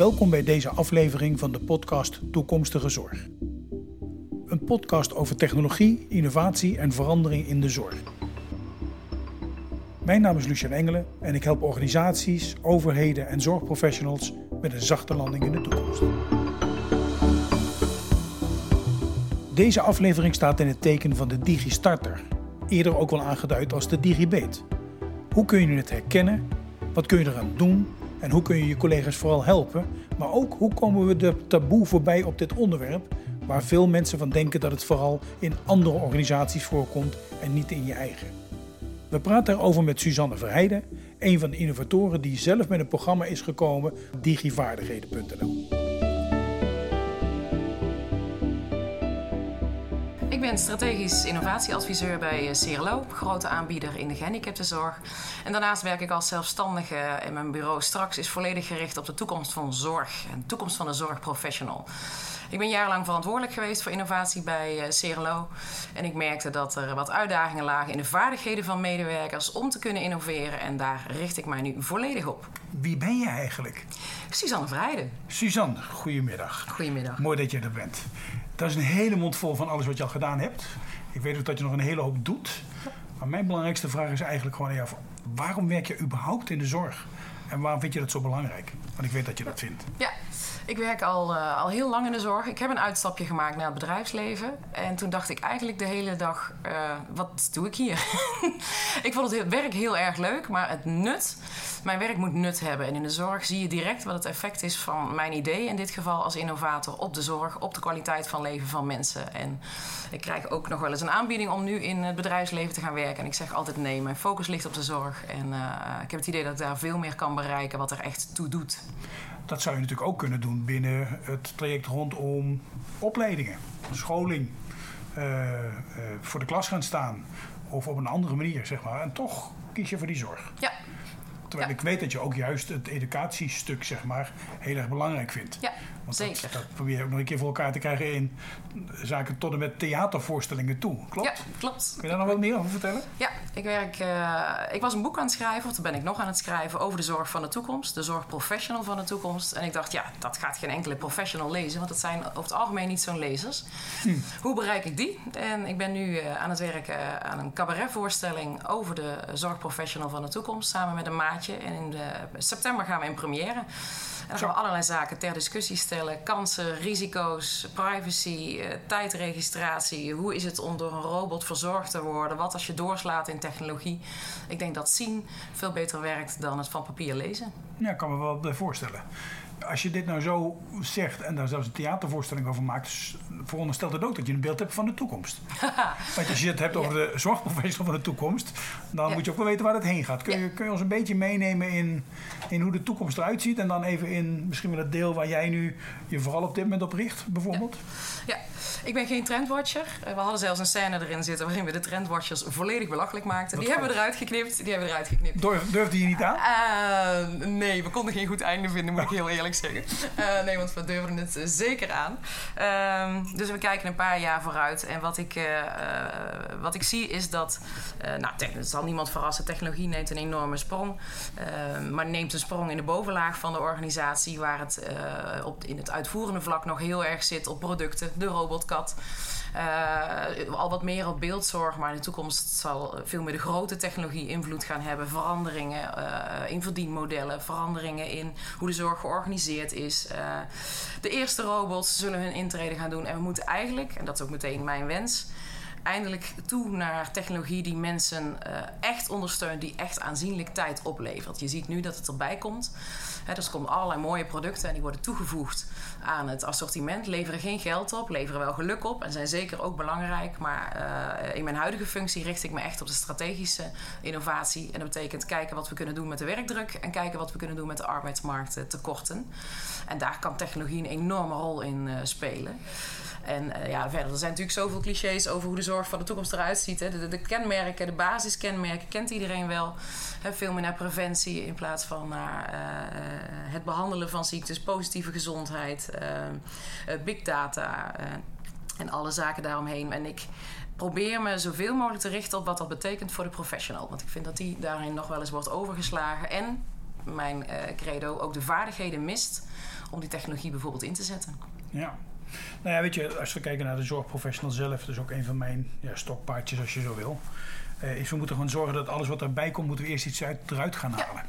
Welkom bij deze aflevering van de podcast Toekomstige Zorg. Een podcast over technologie, innovatie en verandering in de zorg. Mijn naam is Lucien Engelen en ik help organisaties, overheden en zorgprofessionals met een zachte landing in de toekomst. Deze aflevering staat in het teken van de DigiStarter, eerder ook wel aangeduid als de DigiBeet. Hoe kun je het herkennen? Wat kun je eraan doen? En hoe kun je je collega's vooral helpen? Maar ook hoe komen we de taboe voorbij op dit onderwerp, waar veel mensen van denken dat het vooral in andere organisaties voorkomt en niet in je eigen. We praten erover met Suzanne Verheijden, een van de innovatoren die zelf met een programma is gekomen, digivaardigheden.nl. Ik ben strategisch innovatieadviseur bij eh, CRLO, grote aanbieder in de gehandicaptenzorg. En daarnaast werk ik als zelfstandige en mijn bureau straks is volledig gericht op de toekomst van zorg en de toekomst van de zorgprofessional. Ik ben jarenlang verantwoordelijk geweest voor innovatie bij uh, CRLO. En ik merkte dat er wat uitdagingen lagen in de vaardigheden van medewerkers om te kunnen innoveren. En daar richt ik mij nu volledig op. Wie ben je eigenlijk? Suzanne Vrijden. Suzanne, goedemiddag. Goedemiddag. Mooi dat je er bent. Dat is een hele mond vol van alles wat je al gedaan hebt. Ik weet ook dat je nog een hele hoop doet. Maar mijn belangrijkste vraag is eigenlijk gewoon: ja, waarom werk je überhaupt in de zorg? En waarom vind je dat zo belangrijk? Want ik weet dat je dat vindt. Ja, ik werk al, uh, al heel lang in de zorg. Ik heb een uitstapje gemaakt naar het bedrijfsleven. En toen dacht ik eigenlijk de hele dag: uh, wat doe ik hier? ik vond het werk heel erg leuk, maar het nut. Mijn werk moet nut hebben. En in de zorg zie je direct wat het effect is van mijn idee, in dit geval als innovator, op de zorg, op de kwaliteit van leven van mensen. En ik krijg ook nog wel eens een aanbieding om nu in het bedrijfsleven te gaan werken. En ik zeg altijd nee, mijn focus ligt op de zorg. En uh, ik heb het idee dat ik daar veel meer kan bereiken wat er echt toe doet. Dat zou je natuurlijk ook kunnen doen binnen het traject rondom opleidingen, scholing, uh, uh, voor de klas gaan staan of op een andere manier, zeg maar. En toch kies je voor die zorg. Ja. Terwijl Ja. ik weet dat je ook juist het educatiestuk, zeg maar, heel erg belangrijk vindt. Ja, Want zeker. Dat, dat probeer je ook nog een keer voor elkaar te krijgen in zaken tot en met theatervoorstellingen toe. Klopt? Ja, klopt. Kun je daar nog wat meer over vertellen? Ja, ik, werk, uh, ik was een boek aan het schrijven, of dat ben ik nog aan het schrijven, over de zorg van de toekomst. De zorgprofessional van de toekomst. En ik dacht, ja, dat gaat geen enkele professional lezen, want dat zijn over het algemeen niet zo'n lezers. Hm. Hoe bereik ik die? En ik ben nu uh, aan het werken aan een cabaretvoorstelling over de zorgprofessional van de toekomst, samen met een maatje. En in de, september gaan we in première. En dan gaan we allerlei zaken ter discussie stellen. Kansen, risico's, privacy, uh, tijdregistratie. Hoe is het om door een robot verzorgd te worden? Wat als je doorslaat in technologie? Ik denk dat zien veel beter werkt dan het van papier lezen. Ja, ik kan me wel bij voorstellen. Als je dit nou zo zegt en daar zelfs een theatervoorstelling over maakt, veronderstelt het ook dat je een beeld hebt van de toekomst. Want als je het hebt over de zorgprofessional van de toekomst, dan ja. moet je ook wel weten waar het heen gaat. Kun je, kun je ons een beetje meenemen in, in hoe de toekomst eruit ziet en dan even in misschien wel het deel waar jij nu je vooral op dit moment op richt, bijvoorbeeld? Ja, ja. Ik ben geen trendwatcher. We hadden zelfs een scène erin zitten waarin we de trendwatchers volledig belachelijk maakten. Wat die hebben we eruit geknipt. Die hebben we eruit geknipt. Durf, durfde je niet aan? Uh, nee, we konden geen goed einde vinden, moet ik heel eerlijk zeggen. Uh, nee, want we durven het zeker aan. Uh, dus we kijken een paar jaar vooruit. En wat ik, wat ik zie is dat... nou, het zal niemand verrassen. Technologie neemt een enorme sprong. maar neemt een sprong in de bovenlaag van de organisatie... waar het op, in het uitvoerende vlak nog heel erg zit op producten. De Uh, al wat meer op beeldzorg, maar in de toekomst zal veel meer de grote technologie invloed gaan hebben. Veranderingen uh, in verdienmodellen, veranderingen in hoe de zorg georganiseerd is. Uh, de eerste robots zullen hun intrede gaan doen en we moeten eigenlijk, en dat is ook meteen mijn wens, eindelijk toe naar technologie die mensen echt ondersteunt, die echt aanzienlijk tijd oplevert. Je ziet nu dat het erbij komt. Dus er komen allerlei mooie producten en die worden toegevoegd aan het assortiment. Leveren geen geld op, leveren wel geluk op en zijn zeker ook belangrijk. Maar uh, in mijn huidige functie richt ik me echt op de strategische innovatie. En dat betekent kijken wat we kunnen doen met de werkdruk en kijken wat we kunnen doen met de arbeidsmarkttekorten. En daar kan technologie een enorme rol in uh, spelen. En uh, ja, verder, er zijn natuurlijk zoveel clichés over hoe de zorg van de toekomst eruit ziet. Hè. De, kenmerken, de basiskenmerken kent iedereen wel. He, veel meer naar preventie in plaats van naar uh, het behandelen van ziektes, positieve gezondheid, big data en alle zaken daaromheen. En ik probeer me zoveel mogelijk te richten op wat dat betekent voor de professional. Want ik vind dat die daarin nog wel eens wordt overgeslagen. En mijn credo, ook de vaardigheden mist om die technologie bijvoorbeeld in te zetten. Ja. Nou ja, weet je, als we kijken naar de zorgprofessional zelf, dat is ook een van mijn ja, stokpaardjes als je zo wil. Uh, is we moeten gewoon zorgen dat alles wat erbij komt, moeten we eerst iets uit, eruit gaan halen.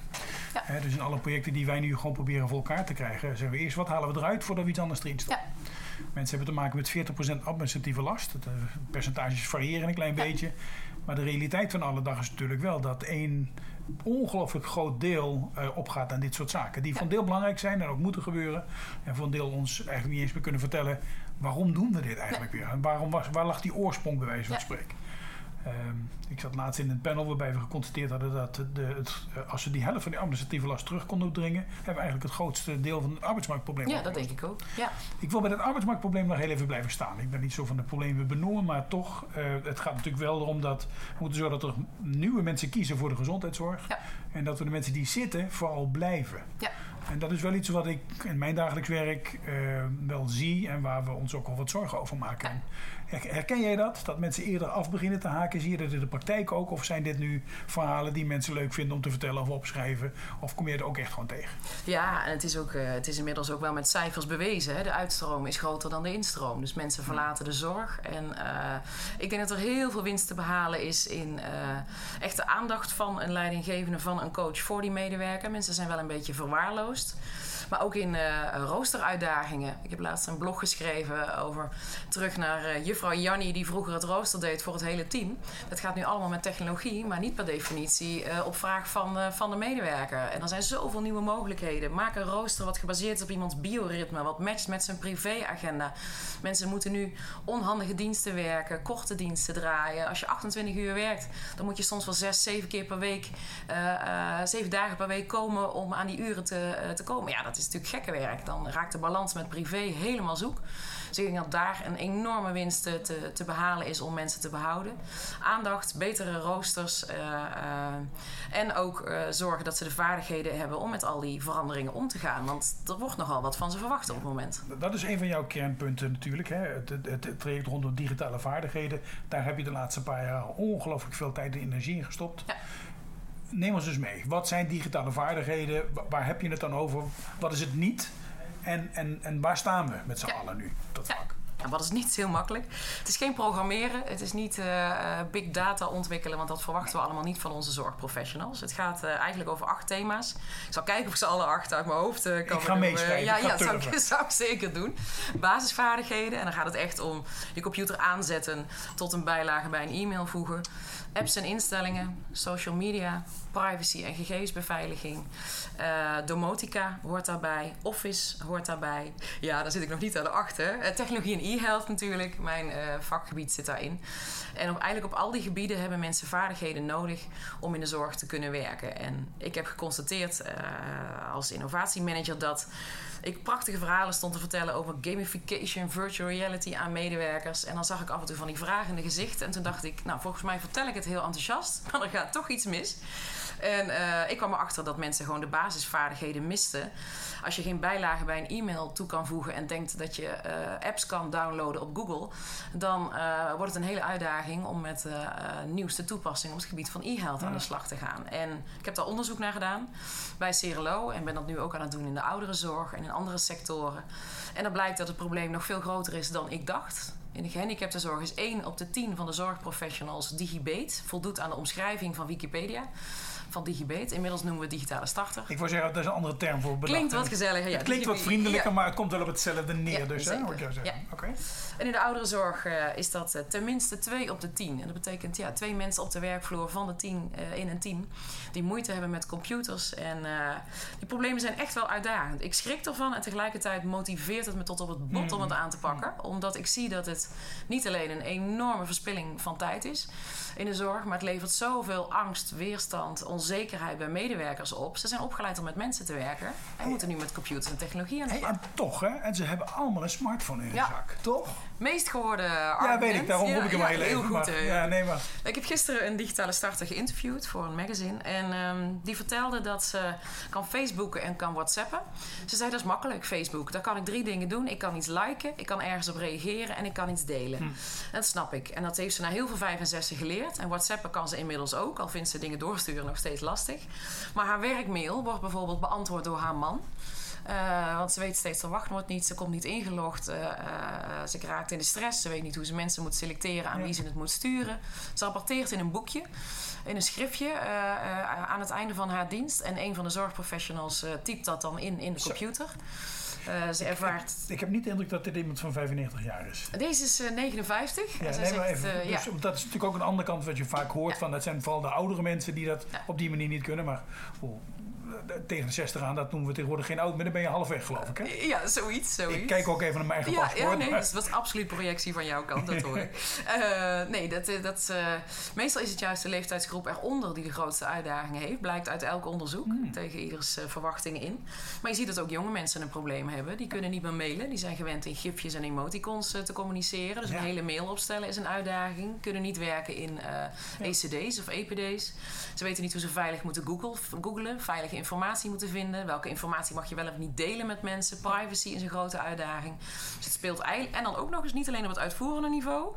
Ja. dus in alle projecten die wij nu gewoon proberen voor elkaar te krijgen, zeggen we eerst wat halen we eruit voordat we iets anders erin stoppen. Ja. Mensen hebben te maken met 40% administratieve last. De percentages variëren een klein beetje. Maar de realiteit van alle dag is natuurlijk wel dat één ongelooflijk groot deel uh, opgaat aan dit soort zaken. Die ja. van deel belangrijk zijn en ook moeten gebeuren. En voor een deel ons eigenlijk niet eens meer kunnen vertellen waarom doen we dit eigenlijk weer? En waarom was, waar lag die oorsprong bij wijze van spreken? Ehm, ik zat laatst in een panel waarbij we geconstateerd hadden dat de, het, eh, als we die helft van die administratieve last terug konden dringen, hebben we eigenlijk het grootste deel van het arbeidsmarktprobleem. Ja, dat denk ik ook. Ja. Ik wil bij het arbeidsmarktprobleem nog heel even blijven staan. Ik ben niet zo van de problemen benoemen, maar toch, uh, het gaat natuurlijk wel erom dat we moeten zorgen dat er nieuwe mensen kiezen voor de gezondheidszorg. Ja. En dat we de mensen die zitten vooral blijven. Ja. En dat is wel iets wat ik in mijn dagelijks werk uh, wel zie en waar we ons ook al wat zorgen over maken. Herken jij dat? Dat mensen eerder af beginnen te haken? Zie je dat in de praktijk ook? Of zijn dit nu verhalen die mensen leuk vinden om te vertellen of opschrijven? Of kom je er ook echt gewoon tegen? Ja, en het is, ook, uh, het is inmiddels ook wel met cijfers bewezen. Hè? De uitstroom is groter dan de instroom. Dus mensen verlaten de zorg. En uh, ik denk dat er heel veel winst te behalen is in echt de aandacht van een leidinggevende, van een coach voor die medewerker. Mensen zijn wel een beetje verwaarloosd. Maar ook in uh, roosteruitdagingen. Ik heb laatst een blog geschreven over terug naar uh, juffrouw Jannie, die vroeger het rooster deed voor het hele team. Dat gaat nu allemaal met technologie, maar niet per definitie uh, op vraag van, van de medewerker. En er zijn zoveel nieuwe mogelijkheden. Maak een rooster wat gebaseerd is op iemands bioritme, wat matcht met zijn privéagenda. Mensen moeten nu onhandige diensten werken, korte diensten draaien. Als je 28 uur werkt, dan moet je soms wel 6, 7 keer per week, 7 dagen per week komen om aan die uren te, te komen. Ja, dat is is natuurlijk gekke werk. Dan raakt de balans met privé helemaal zoek. Dus ik denk dat daar een enorme winst te, te behalen is om mensen te behouden. Aandacht, betere roosters uh, uh, en ook uh, zorgen dat ze de vaardigheden hebben om met al die veranderingen om te gaan. Want er wordt nogal wat van ze verwacht op het moment. Dat is een van jouw kernpunten natuurlijk. Hè? Het, het, het traject rondom digitale vaardigheden. Daar heb je de laatste paar jaar ongelooflijk veel tijd en energie in gestopt. Ja neem ons dus mee. Wat zijn digitale vaardigheden? Waar heb je het dan over? Wat is het niet? En, en, en waar staan we met z'n allen nu? Dat ja. vak. Wat is niet heel makkelijk. Het is geen programmeren. Het is niet uh, big data ontwikkelen. Want dat verwachten we allemaal niet van onze zorgprofessionals. Het gaat uh, eigenlijk over acht thema's. Ik zal kijken of ik ze alle acht uit mijn hoofd uh, kan Ik ga meeschrijven. ja, ja zou ik, zou ik zeker doen. Basisvaardigheden. En dan gaat het echt om je computer aanzetten tot een bijlage bij een e-mail voegen. Apps en instellingen, social media, privacy en gegevensbeveiliging. Uh, domotica hoort daarbij, Office hoort daarbij. Ja, daar zit ik nog niet aan achter. Uh, technologie en e-health natuurlijk, mijn uh, vakgebied zit daarin. En op, eigenlijk op al die gebieden hebben mensen vaardigheden nodig om in de zorg te kunnen werken. En ik heb geconstateerd als innovatiemanager dat ik prachtige verhalen stond te vertellen over gamification, virtual reality aan medewerkers. En dan zag ik af en toe van die vragende gezichten. En toen dacht ik, nou, volgens mij vertel ik het heel enthousiast, maar er gaat toch iets mis. En uh, ik kwam erachter dat mensen gewoon de basisvaardigheden misten. Als je geen bijlage bij een e-mail toe kan voegen en denkt dat je uh, apps kan downloaden op Google, dan uh, wordt het een hele uitdaging om met nieuwste toepassingen op het gebied van e-health aan de slag te gaan. En ik heb daar onderzoek naar gedaan bij CRLO en ben dat nu ook aan het doen in de ouderenzorg en in andere sectoren. En dan blijkt dat het probleem nog veel groter is dan ik dacht. In de gehandicaptenzorg is 1 op de 10 van de zorgprofessionals digibate, voldoet aan de omschrijving van Wikipedia van Digibate. Inmiddels noemen we digitale starter. Ik wil zeggen, dat is een andere term voor bedacht. Klinkt wat gezelliger. Ja, het klinkt wat vriendelijker, maar het komt wel op hetzelfde neer. Ja, dus, hè, je zeggen. Ja. Okay. En in de ouderenzorg uh, is dat uh, tenminste 2 op de 10. En dat betekent ja, twee mensen op de werkvloer van de 10 uh, in een team die moeite hebben met computers. En die problemen zijn echt wel uitdagend. Ik schrik ervan en tegelijkertijd motiveert het me tot op het bot om het aan te pakken. Omdat ik zie dat het niet alleen een enorme verspilling van tijd is in de zorg, maar het levert zoveel angst, weerstand, onzekerheid bij medewerkers op. Ze zijn opgeleid om met mensen te werken en moeten nu met computers en technologie aan de slag. en toch, hè? En ze hebben allemaal een smartphone in hun zak, toch? Meest gehoorde argument. Ja, weet ik. Daarom roep ik hem ja, heel, heel goed. Maar, ja, nee, maar. Ik heb gisteren een digitale starter geïnterviewd voor een magazine. En um, die vertelde dat ze kan Facebooken en kan WhatsAppen. Ze zei, dat is makkelijk, Facebook. Daar kan ik drie dingen doen. Ik kan iets liken, ik kan ergens op reageren en ik kan iets delen. Hm. Dat snap ik. En dat heeft ze na heel veel 65 geleerd. En WhatsAppen kan ze inmiddels ook. Al vindt ze dingen doorsturen nog steeds lastig. Maar haar werkmail wordt bijvoorbeeld beantwoord door haar man. Uh, want ze weet steeds, er wachtwoord niet, ze komt niet ingelogd. Uh, uh, ze raakt in de stress, ze weet niet hoe ze mensen moet selecteren, aan ja. wie ze het moet sturen. Ze rapporteert in een boekje, in een schriftje aan het einde van haar dienst. En een van de zorgprofessionals typt dat dan in, in de computer. Ze ervaart... Ik, ik, heb niet de indruk dat dit iemand van 95 jaar is. Deze is uh, 59. Ja, en nee, zegt, even, dus, ja. Dat is natuurlijk ook een andere kant wat je vaak hoort. Van, dat zijn vooral de oudere mensen die dat op die manier niet kunnen. Maar oh, tegen de 60 aan, dat noemen we tegenwoordig geen oud meer. Dan ben je halfweg, geloof ik. Hè? Ja, zoiets, zoiets. Ik kijk ook even naar mijn eigen ja, paspoort. Ja, nee, dat was absoluut projectie van jouw kant, dat hoor ik. Uh, nee, dat, dat, uh, meestal is het juist de leeftijdsgroep eronder die de grootste uitdagingen heeft. Blijkt uit elk onderzoek Hmm. tegen ieders uh, verwachtingen in. Maar je ziet dat ook jonge mensen een probleem hebben. Die kunnen niet meer mailen. Die zijn gewend in gifjes en emoticons te communiceren. Dus Ja. een hele mail opstellen is een uitdaging. Kunnen niet werken in ECD's of EPD's. Ze weten niet hoe ze veilig moeten Google, googlen, veilige informatie moeten vinden. Welke informatie mag je wel of niet delen met mensen. Privacy is een grote uitdaging. Dus het speelt eigenlijk. En dan ook nog eens niet alleen op het uitvoerende niveau.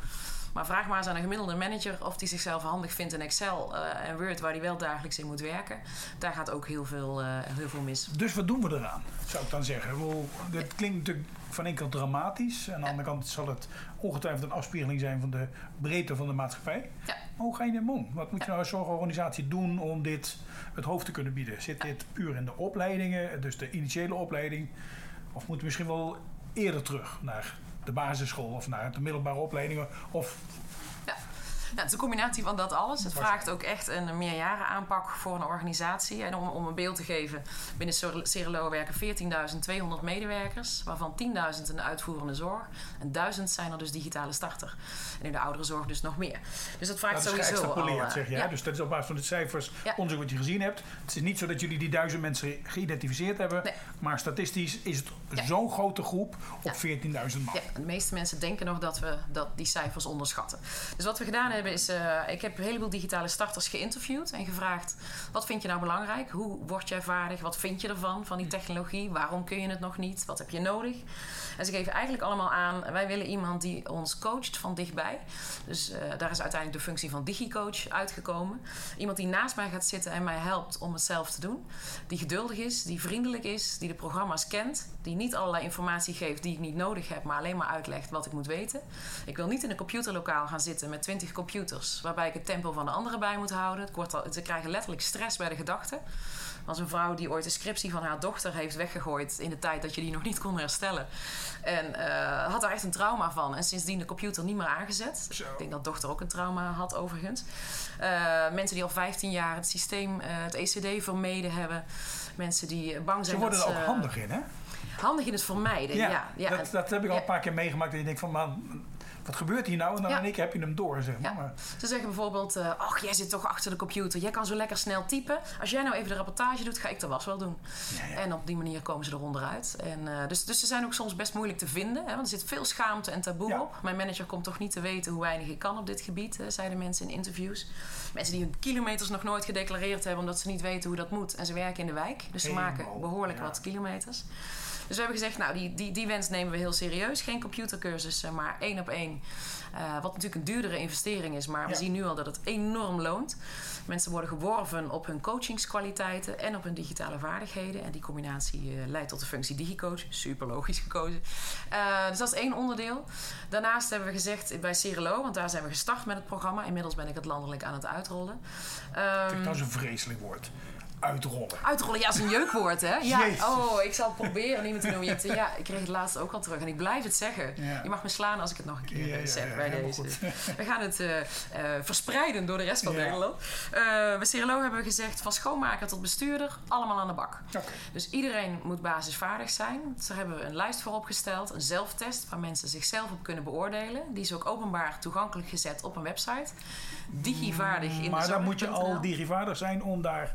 Maar vraag maar eens aan een gemiddelde manager of die zichzelf handig vindt in Excel uh, en Word, waar hij wel dagelijks in moet werken. Daar gaat ook heel veel, uh, heel veel mis. Dus wat doen we eraan, zou ik dan zeggen? Wel, dit klinkt natuurlijk van één kant dramatisch. Aan de andere kant zal het ongetwijfeld een afspiegeling zijn van de breedte van de maatschappij. Ja. Maar hoe ga je dit om? Wat moet je nou als zorgorganisatie doen om dit het hoofd te kunnen bieden? Zit dit puur in de opleidingen, dus de initiële opleiding? Of moeten we misschien wel eerder terug naar de basisschool of naar de middelbare opleidingen? Of ja. Ja, het is een combinatie van dat alles. Het vraagt ook echt een meerjaren aanpak voor een organisatie. En om, om een beeld te geven, binnen Cerelo werken 14.200 medewerkers, waarvan 10.000 in de uitvoerende zorg. En 1000 zijn er dus digitale starter. En in de ouderenzorg dus nog meer. Dus dat vraagt dat sowieso al... al... zeg jij. Ja. Dus dat is op basis van de cijfers, ja. onderzoek wat je gezien hebt. Het is niet zo dat jullie die duizend mensen geïdentificeerd hebben. Nee. Maar statistisch is het Ja. zo'n grote groep op 14.000 man. Ja, de meeste mensen denken nog dat we dat die cijfers onderschatten. Dus wat we gedaan hebben is, uh, ik heb een heleboel digitale starters geïnterviewd en gevraagd: wat vind je nou belangrijk? Hoe word jij vaardig? Wat vind je ervan, van die technologie? Waarom kun je het nog niet? Wat heb je nodig? En ze geven eigenlijk allemaal aan: wij willen iemand die ons coacht van dichtbij. Dus uh, daar is uiteindelijk de functie van digicoach uitgekomen. Iemand die naast mij gaat zitten en mij helpt om het zelf te doen. Die geduldig is, die vriendelijk is, die de programma's kent, die niet allerlei informatie geeft die ik niet nodig heb, maar alleen maar uitlegt wat ik moet weten. Ik wil niet in een computerlokaal gaan zitten met 20 computers, waarbij ik het tempo van de anderen bij moet houden. Ze krijgen letterlijk stress bij de gedachte. Was een vrouw die ooit de scriptie van haar dochter heeft weggegooid in de tijd dat je die nog niet kon herstellen. En uh, had daar echt een trauma van. En sindsdien de computer niet meer aangezet. Zo. Ik denk dat dochter ook een trauma had overigens. Uh, mensen die al 15 jaar het systeem, uh, het ECD vermeden hebben. Mensen die bang zijn Ze worden dat er ook handig in, hè? Handig in het vermijden, ja. ja, ja. Dat, dat, heb ik al een paar keer meegemaakt. En je denkt van, man, wat gebeurt hier nou? En dan in één keer heb je hem door, zeg maar. Ja. Ze zeggen bijvoorbeeld, uh, ach, jij zit toch achter de computer. Jij kan zo lekker snel typen. Als jij nou even de rapportage doet, ga ik de was wel doen. Ja, en op die manier komen ze er onderuit. En, uh, dus, dus ze zijn ook soms best moeilijk te vinden. Hè, want er zit veel schaamte en taboe op. Mijn manager komt toch niet te weten hoe weinig ik kan op dit gebied, hè, zeiden mensen in interviews. Mensen die hun kilometers nog nooit gedeclareerd hebben, omdat ze niet weten hoe dat moet. En ze werken in de wijk, dus ze maken behoorlijk wat kilometers. Dus we hebben gezegd, nou, die, die, die wens nemen we heel serieus. Geen computercursussen, maar één op één. Uh, wat natuurlijk een duurdere investering is, maar we Ja. zien nu al dat het enorm loont. Mensen worden geworven op hun coachingskwaliteiten en op hun digitale vaardigheden. En die combinatie uh, leidt tot de functie digicoach. Super logisch gekozen. Uh, dus dat is één onderdeel. Daarnaast hebben we gezegd bij Cerelo, want daar zijn we gestart met het programma. Inmiddels ben ik het landelijk aan het uitrollen. Kijk, um, dat is een vreselijk woord uitrollen. Uitrollen, ja, is een jeukwoord, hè? Ja. Jezus. Oh, ik zal het proberen meer te noemen. Ja, ik kreeg het laatst ook al terug. En ik blijf het zeggen. Ja. Je mag me slaan als ik het nog een keer Ja, ja, zeg bij deze. goed. We gaan het uh, uh, verspreiden door de rest van. Nederland. Uh, bij Cirelo hebben we gezegd, van schoonmaker tot bestuurder, allemaal aan de bak. Dus iedereen moet basisvaardig zijn. Dus daar hebben we een lijst voor opgesteld. Een zelftest waar mensen zichzelf op kunnen beoordelen. Die is ook openbaar toegankelijk gezet op een website. Digivaardig in Maar de dan moet je al digivaardig zijn om daar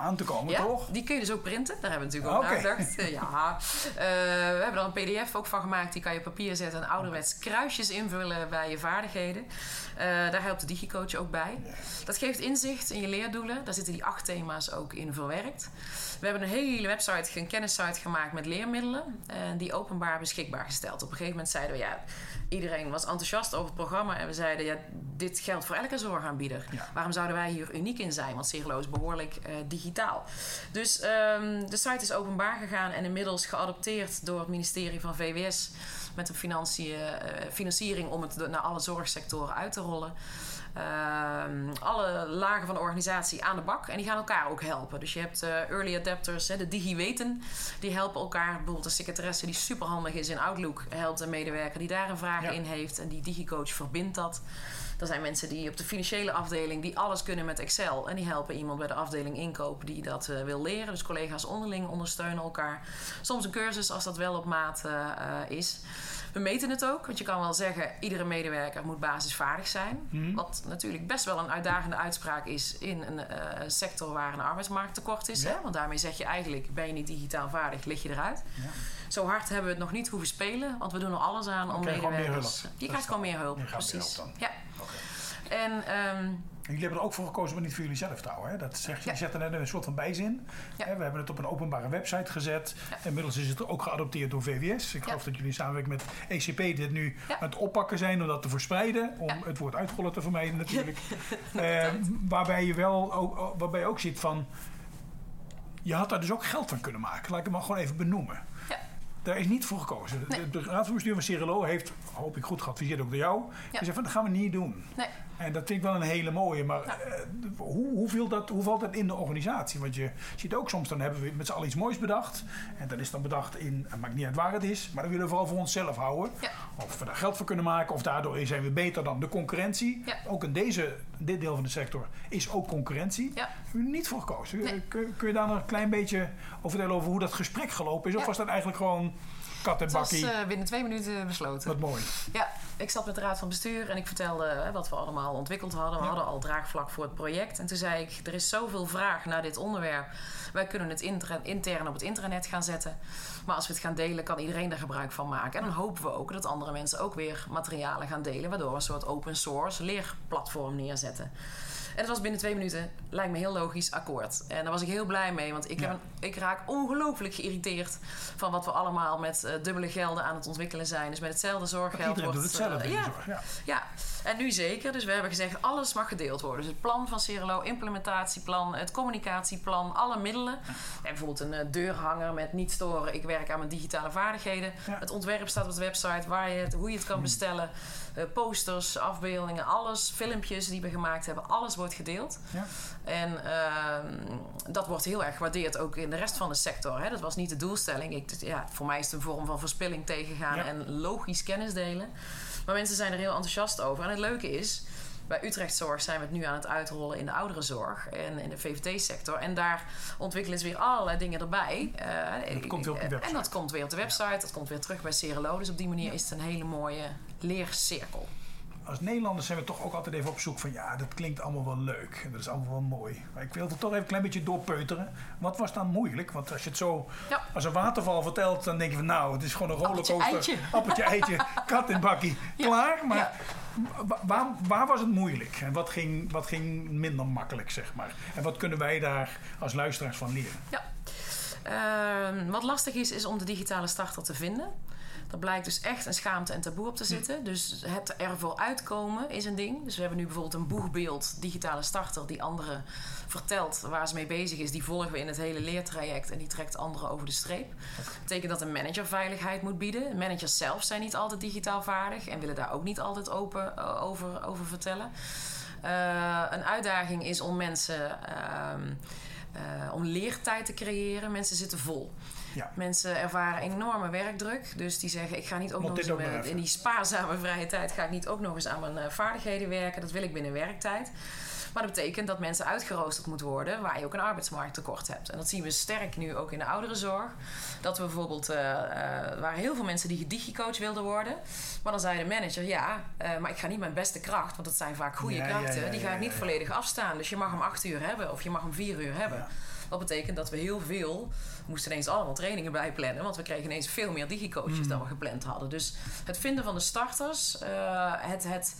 aan te komen, Ja, toch? die kun je dus ook printen. Daar hebben we natuurlijk ook Oké. nagedacht. Eh, ja, Eh, we hebben er een pdf ook van gemaakt. Die kan je op papier zetten en ouderwets kruisjes invullen bij je vaardigheden. Eh, daar helpt de DigiCoach ook bij. Dat geeft inzicht in je leerdoelen. Daar zitten die acht thema's ook in verwerkt. We hebben een hele website, een kennissite gemaakt met leermiddelen. En die openbaar beschikbaar gesteld. Op een gegeven moment zeiden we, ja, iedereen was enthousiast over het programma. En we zeiden, ja, dit geldt voor elke zorgaanbieder. Ja. Waarom zouden wij hier uniek in zijn? Want Cirlo is behoorlijk eh, digitaal. Dus ehm, de site is openbaar gegaan en inmiddels geadopteerd door het ministerie van VWS met een financiën, eh, financiering om het naar alle zorgsectoren uit te rollen. Ehm, alle lagen van de organisatie aan de bak en die gaan elkaar ook helpen. Dus je hebt eh, early adapters, hè, de digi-weten, die helpen elkaar. Bijvoorbeeld een secretaresse die superhandig is in Outlook, helpt een medewerker die daar een vraag Ja. in heeft en die digicoach verbindt dat. Er zijn mensen die op de financiële afdeling die alles kunnen met Excel. En die helpen iemand bij de afdeling inkoop die dat eh, wil leren. Dus collega's onderling ondersteunen elkaar. Soms een cursus als dat wel op maat eh, is. We meten het ook, want je kan wel zeggen... iedere medewerker moet basisvaardig zijn. Wat natuurlijk best wel een uitdagende uitspraak is... in een eh, sector waar een arbeidsmarkttekort is. Ja. Hè? Want daarmee zeg je eigenlijk... ben je niet digitaal vaardig, lig je eruit. Ja. Zo hard hebben we het nog niet hoeven spelen. Want we doen er alles aan om meer medewerkers... Je krijgt is gewoon meer hulp, meer precies. hulp dan. Ja. En ehm, En jullie hebben er ook voor gekozen het niet voor jullie zelf te houden. Hè? Dat zeg je, Ja. er net een soort van bijzin. Ja. Hè, We hebben het op een openbare website gezet. Ja. Inmiddels is het ook geadopteerd door VWS. Ik Ja. geloof dat jullie samenwerking met ECP dit nu Ja. aan het oppakken zijn om dat te verspreiden. Om Ja. het woord uitrollen te vermijden natuurlijk. Eh, waarbij je wel ook, waarbij je ook ziet van... Je had daar dus ook geld van kunnen maken. Laat ik het maar gewoon even benoemen. ja. Daar is niet voor gekozen. Nee. De, de raad van bestuur van Cirilo heeft, hoop ik goed geadviseerd ook door jou. Die zei van dat gaan we niet doen. Nee. En dat vind ik wel een hele mooie. Maar eh, hoe, hoe, viel dat, hoe valt dat in de organisatie? Want je ziet ook soms, dan hebben we met z'n allen iets moois bedacht. En dat is dan bedacht in, het maakt niet uit waar het is. Maar dan willen we vooral voor onszelf houden. Ja. Of we daar geld voor kunnen maken. Of daardoor zijn we beter dan de concurrentie. Ja. Ook in deze, dit deel van de sector is ook concurrentie. Ja. Hebben we niet voor gekozen. Nee. Kun, kun je daar nog een klein beetje over vertellen over hoe dat gesprek gelopen is? Of was dat eigenlijk gewoon kat en Het was eh, binnen twee minuten besloten. Wat mooi. Ja, ik zat met de raad van bestuur en ik vertelde hè, wat we allemaal ontwikkeld hadden. We Ja. hadden al draagvlak voor het project. En toen zei ik, er is zoveel vraag naar dit onderwerp. Wij kunnen het inter- intern op het intranet gaan zetten. Maar als we het gaan delen, kan iedereen daar gebruik van maken. En dan hopen we ook dat andere mensen ook weer materialen gaan delen. Waardoor we een soort open source leerplatform neerzetten. En dat was binnen twee minuten, lijkt me heel logisch, akkoord. En daar was ik heel blij mee, want ik, heb een, ik raak ongelooflijk geïrriteerd van wat we allemaal met eh, dubbele gelden aan het ontwikkelen zijn. Dus met hetzelfde zorggeld Iedereen doet wordt, hetzelfde eh, ja, zorg. Ja. ja, en nu zeker. Dus we hebben gezegd, alles mag gedeeld worden. Dus het plan van Cirelo, implementatieplan, het communicatieplan, alle middelen. En bijvoorbeeld een eh, deurhanger met niet storen. Ik werk aan mijn digitale vaardigheden. Ja. Het ontwerp staat op de website, waar je het, hoe je het kan bestellen. Eh, posters, afbeeldingen, alles. Filmpjes die we gemaakt hebben. Alles wordt gedeeld. Ja. En ehm, dat wordt heel erg gewaardeerd ook in de rest van de sector. Hè? Dat was niet de doelstelling. Ik, ja, voor mij is het een vorm van verspilling tegengaan Ja. en logisch kennis delen. Maar mensen zijn er heel enthousiast over. En het leuke is, bij Utrecht Zorg zijn we het nu aan het uitrollen in de ouderenzorg en in de VVT-sector. En daar ontwikkelen ze weer allerlei dingen erbij. Eh, dat komt weer op de website. En dat komt weer op de website, dat komt weer terug bij Cerelo. Dus op die manier is het een hele mooie leercirkel. Als Nederlanders zijn we toch ook altijd even op zoek van ja, dat klinkt allemaal wel leuk en dat is allemaal wel mooi. Maar ik wil er toch even een klein beetje doorpeuteren. Wat was dan moeilijk? Want als je het zo Ja. als een waterval vertelt, dan denk je van nou, het is gewoon een Appeltje, rollercoaster. eitje. Appeltje, eitje, kat en bakkie, Ja. klaar. Maar Ja. waar, waar was het moeilijk? En wat ging, wat ging minder makkelijk, zeg maar? En wat kunnen wij daar als luisteraars van leren? Ja. Ehm, wat lastig is, is om de digitale starter te vinden. Er blijkt dus echt een schaamte en taboe op te zitten. Dus het ervoor uitkomen is een ding. Dus we hebben nu bijvoorbeeld een boegbeeld digitale starter die anderen vertelt waar ze mee bezig is. Die volgen we in het hele leertraject en die trekt anderen over de streep. Dat betekent dat een manager veiligheid moet bieden. Managers zelf zijn niet altijd digitaal vaardig en willen daar ook niet altijd open eh, over, over vertellen. Eh, een uitdaging is om mensen. ehm, eh, om leertijd te creëren. Mensen zitten vol. Ja. Mensen ervaren enorme werkdruk. Dus die zeggen: Ik ga niet ook nog eens in, ook nog mijn- even. in die spaarzame vrije tijd. Ga ik niet ook nog eens aan mijn eh, vaardigheden werken. Dat wil ik binnen werktijd. Maar dat betekent dat mensen uitgeroosterd moeten worden waar je ook een arbeidsmarkttekort hebt. En dat zien we sterk nu ook in de ouderenzorg. Dat we bijvoorbeeld, eh, waren heel veel mensen die digicoach wilden worden. Maar dan zei de manager, ja, maar ik ga niet mijn beste kracht, want dat zijn vaak goede Ja, krachten, ja, die ga ik niet volledig afstaan. Dus je mag hem acht uur hebben of je mag hem vier uur hebben. Wat betekent dat we heel veel moesten ineens allemaal trainingen bijplannen. Want we kregen ineens veel meer digicoaches dan we gepland hadden. Dus het vinden van de starters, uh, het, het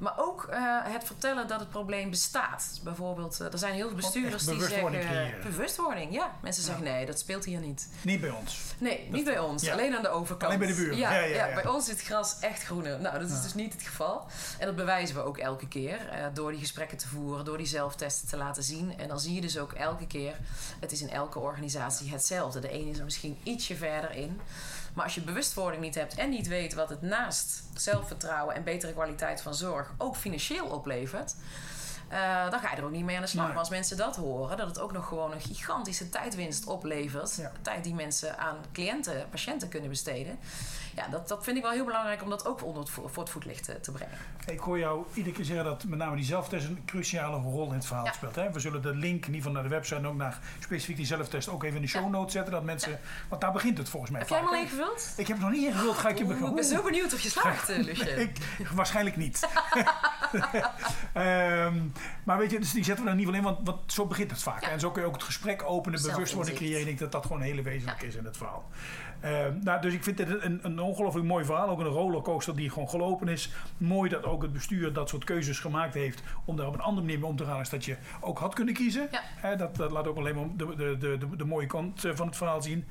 maar ook uh, het vertellen dat het probleem bestaat. Bijvoorbeeld, uh, er zijn heel veel bestuurders die zeggen... Creëren. Bewustwording, ja. Mensen zeggen nee, dat speelt hier niet. Niet bij ons. Nee, niet bij ons. Ja. Alleen aan de overkant. Alleen bij de buren. Ja, ja, ja, bij ons is het gras echt groener. Nou, dat is dus niet het geval. En dat bewijzen we ook elke keer. Uh, door die gesprekken te voeren, door die zelftesten te laten zien. En dan zie je dus ook elke keer... Het is in elke organisatie hetzelfde. De een is er misschien ietsje verder in... Maar als je bewustwording niet hebt en niet weet wat het naast zelfvertrouwen en betere kwaliteit van zorg ook financieel oplevert. Uh, dan ga je er ook niet mee aan de slag. Maar als mensen dat horen, dat het ook nog gewoon een gigantische tijdwinst oplevert. Ja. Tijd die mensen aan cliënten, patiënten kunnen besteden ja, dat, dat vind ik wel heel belangrijk om dat ook onder het, voor het voetlicht te, te brengen. Ik hoor jou iedere keer zeggen dat met name die zelftest een cruciale rol in het verhaal speelt. Hè? We zullen de link in ieder geval naar de website en ook naar specifiek die zelftest ook even in de show notes zetten. Dat mensen, Want daar begint het volgens mij. Heb jij hem al ingevuld? Ik heb hem nog niet ingevuld. Ga ik je Ik ben zo benieuwd of je slaagt, ik, waarschijnlijk niet. um, maar weet je, dus die zetten we er in ieder geval in, want, want zo begint het vaak. En zo kun je ook het gesprek openen, bewustwording creëren. Ik denk dat dat gewoon heel wezenlijk is in het verhaal. Uh, nou, dus ik vind dit een, een ongelooflijk mooi verhaal. Ook een rollercoaster die gewoon gelopen is. Mooi dat ook het bestuur dat soort keuzes gemaakt heeft. om daar op een andere manier mee om te gaan. als dat je ook had kunnen kiezen. Ja. dat, dat, laat ook alleen maar de, de, de, de, de mooie kant eh, van het verhaal zien.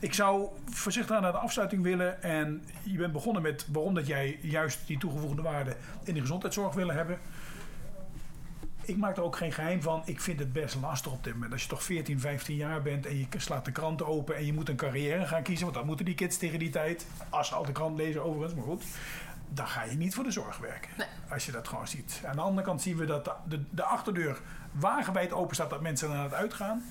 Ik zou voorzichtig naar de afsluiting willen. En je bent begonnen met waarom dat jij juist die toegevoegde waarde in de gezondheidszorg willen hebben ik maak er ook geen geheim van. Ik vind het best lastig op dit moment. Als je toch 14, 15 jaar bent en je slaat de krant open en je moet een carrière gaan kiezen. Want dat moeten die kids tegen die tijd. Als ze al de krant lezen overigens, maar goed. Dan ga je niet voor de zorg werken. Nee. Als je dat gewoon ziet. Aan de andere kant zien we dat de, de, de achterdeur wagenwijd open staat dat mensen naar het uitgaan.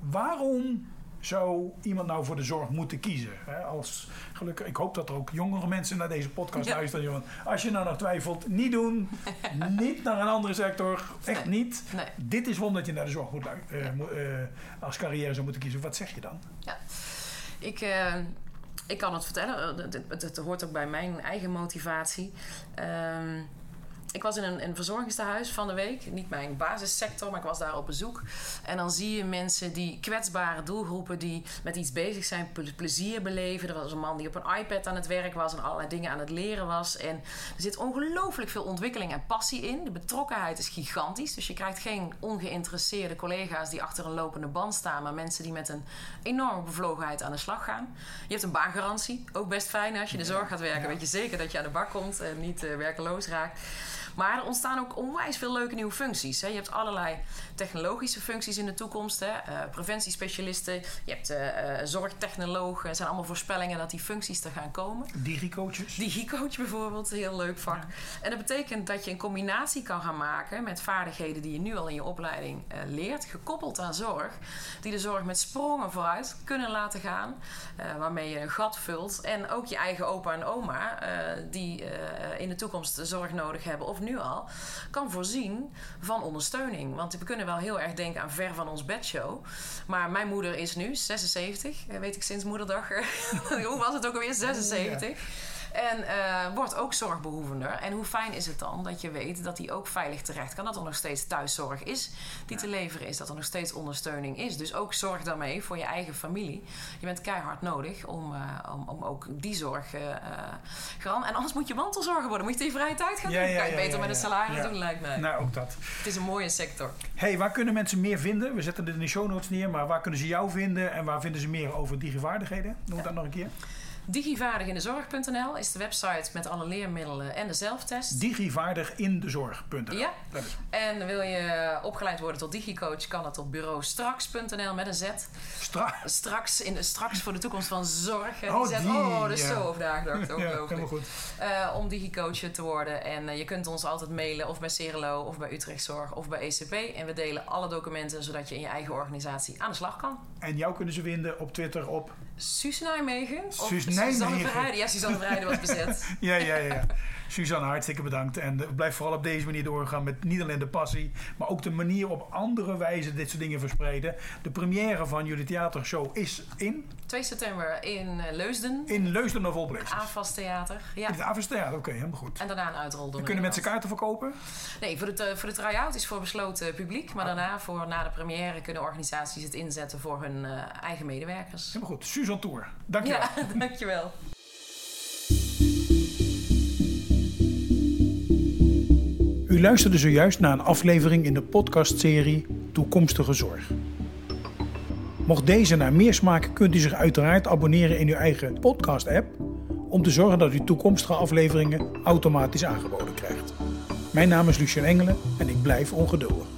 Waarom zou iemand nou voor de zorg moeten kiezen? als, gelukkig, ik hoop dat er ook jongere mensen naar deze podcast luisteren. Als je nou nog twijfelt, niet doen. niet naar een andere sector. Echt niet. Nee. Dit is waarom dat je naar de zorg moet, uh, uh, als carrière zou moeten kiezen. Wat zeg je dan? Ja. Ik, uh, ik kan het vertellen. Het, hoort ook bij mijn eigen motivatie. Ehm, ik was in een, een verzorgingstehuis van de week. Niet mijn basissector, maar ik was daar op bezoek. En dan zie je mensen die kwetsbare doelgroepen die met iets bezig zijn, plezier beleven. Er was een man die op een iPad aan het werk was en allerlei dingen aan het leren was. En er zit ongelooflijk veel ontwikkeling en passie in. De betrokkenheid is gigantisch. Dus je krijgt geen ongeïnteresseerde collega's die achter een lopende band staan, maar mensen die met een enorme bevlogenheid aan de slag gaan. Je hebt een baangarantie, ook best fijn als je in de zorg gaat werken. Weet je zeker dat je aan de bak komt en niet uh, werkeloos raakt. Maar er ontstaan ook onwijs veel leuke nieuwe functies. Hè. Je hebt allerlei technologische functies in de toekomst. Hè. Uh, preventiespecialisten, je hebt uh, zorgtechnologen. Het zijn allemaal voorspellingen dat die functies er gaan komen. Digicoaches. Digicoach bijvoorbeeld, een heel leuk vak. En dat betekent dat je een combinatie kan gaan maken met vaardigheden die je nu al in je opleiding uh, leert, gekoppeld aan zorg, die de zorg met sprongen vooruit kunnen laten gaan, waarmee je een gat vult. En ook je eigen opa en oma, die in de toekomst zorg nodig hebben of nu al, kan voorzien van ondersteuning. Want we kunnen wel heel erg denken aan ver van ons bedshow. Maar mijn moeder is nu 76, weet ik sinds moederdag. Hoe was het ook alweer? 76. En uh, wordt ook zorgbehoevender. En hoe fijn is het dan dat je weet dat hij ook veilig terecht kan. Dat er nog steeds thuiszorg is die te leveren is. Dat er nog steeds ondersteuning is. Dus ook zorg daarmee voor je eigen familie. Je bent keihard nodig om, uh, om, om ook die zorg uh, gaan. En anders moet je mantelzorger worden. Moet je in vrije tijd gaan doen. Ja, kan je beter met een salaris doen, lijkt mij. Nou, ook dat. Het is een mooie sector. hey, waar kunnen mensen meer vinden? We zetten het in de show notes neer. Maar waar kunnen ze jou vinden? En waar vinden ze meer over digivaardigheden? Noem dat nog een keer. Digivaardigindezorg.nl is de website met alle leermiddelen en de zelftest. Digivaardigindezorg.nl. Ja. En wil je opgeleid worden tot digicoach, kan dat op bureau straks.nl met een Z. Stra straks, in de, straks voor de toekomst van zorg. Oh, die, oh, dat is ja. zo overdagelijk. ja, helemaal goed. Uh, om digicoach te worden. En uh, je kunt ons altijd mailen of bij Cerelo of bij Utrecht Zorg of bij ECP. En we delen alle documenten zodat je in je eigen organisatie aan de slag kan. En jou kunnen ze vinden op Twitter op... Suus Nijmegen. Suus Nijmegen. Ja, Suzanne Verheijden was bezet. ja, ja, ja. Suzanne, hartstikke bedankt. En eh, blijf vooral op deze manier doorgaan met niet alleen de passie, maar ook de manier op andere wijze dit soort dingen verspreiden. De première van jullie theatershow is in? 2 september in eh, Leusden. In Leusden of All AFAS Theater. Ja. In het AFAS Theater, oké, helemaal goed. En daarna een uitrol door Kunnen mensen kaarten verkopen? Nee, voor de, voor de try-out is voor besloten publiek. Maar daarna, voor na de première, kunnen organisaties het inzetten voor hun uh, eigen medewerkers. Helemaal goed. Suzanne Tour, dankjewel. Ja, dankjewel. U luisterde zojuist naar een aflevering in de podcastserie Toekomstige Zorg. Mocht deze naar meer smaken, kunt u zich uiteraard abonneren in uw eigen podcast-app om te zorgen dat u toekomstige afleveringen automatisch aangeboden krijgt. Mijn naam is Lucien Engelen en ik blijf ongeduldig.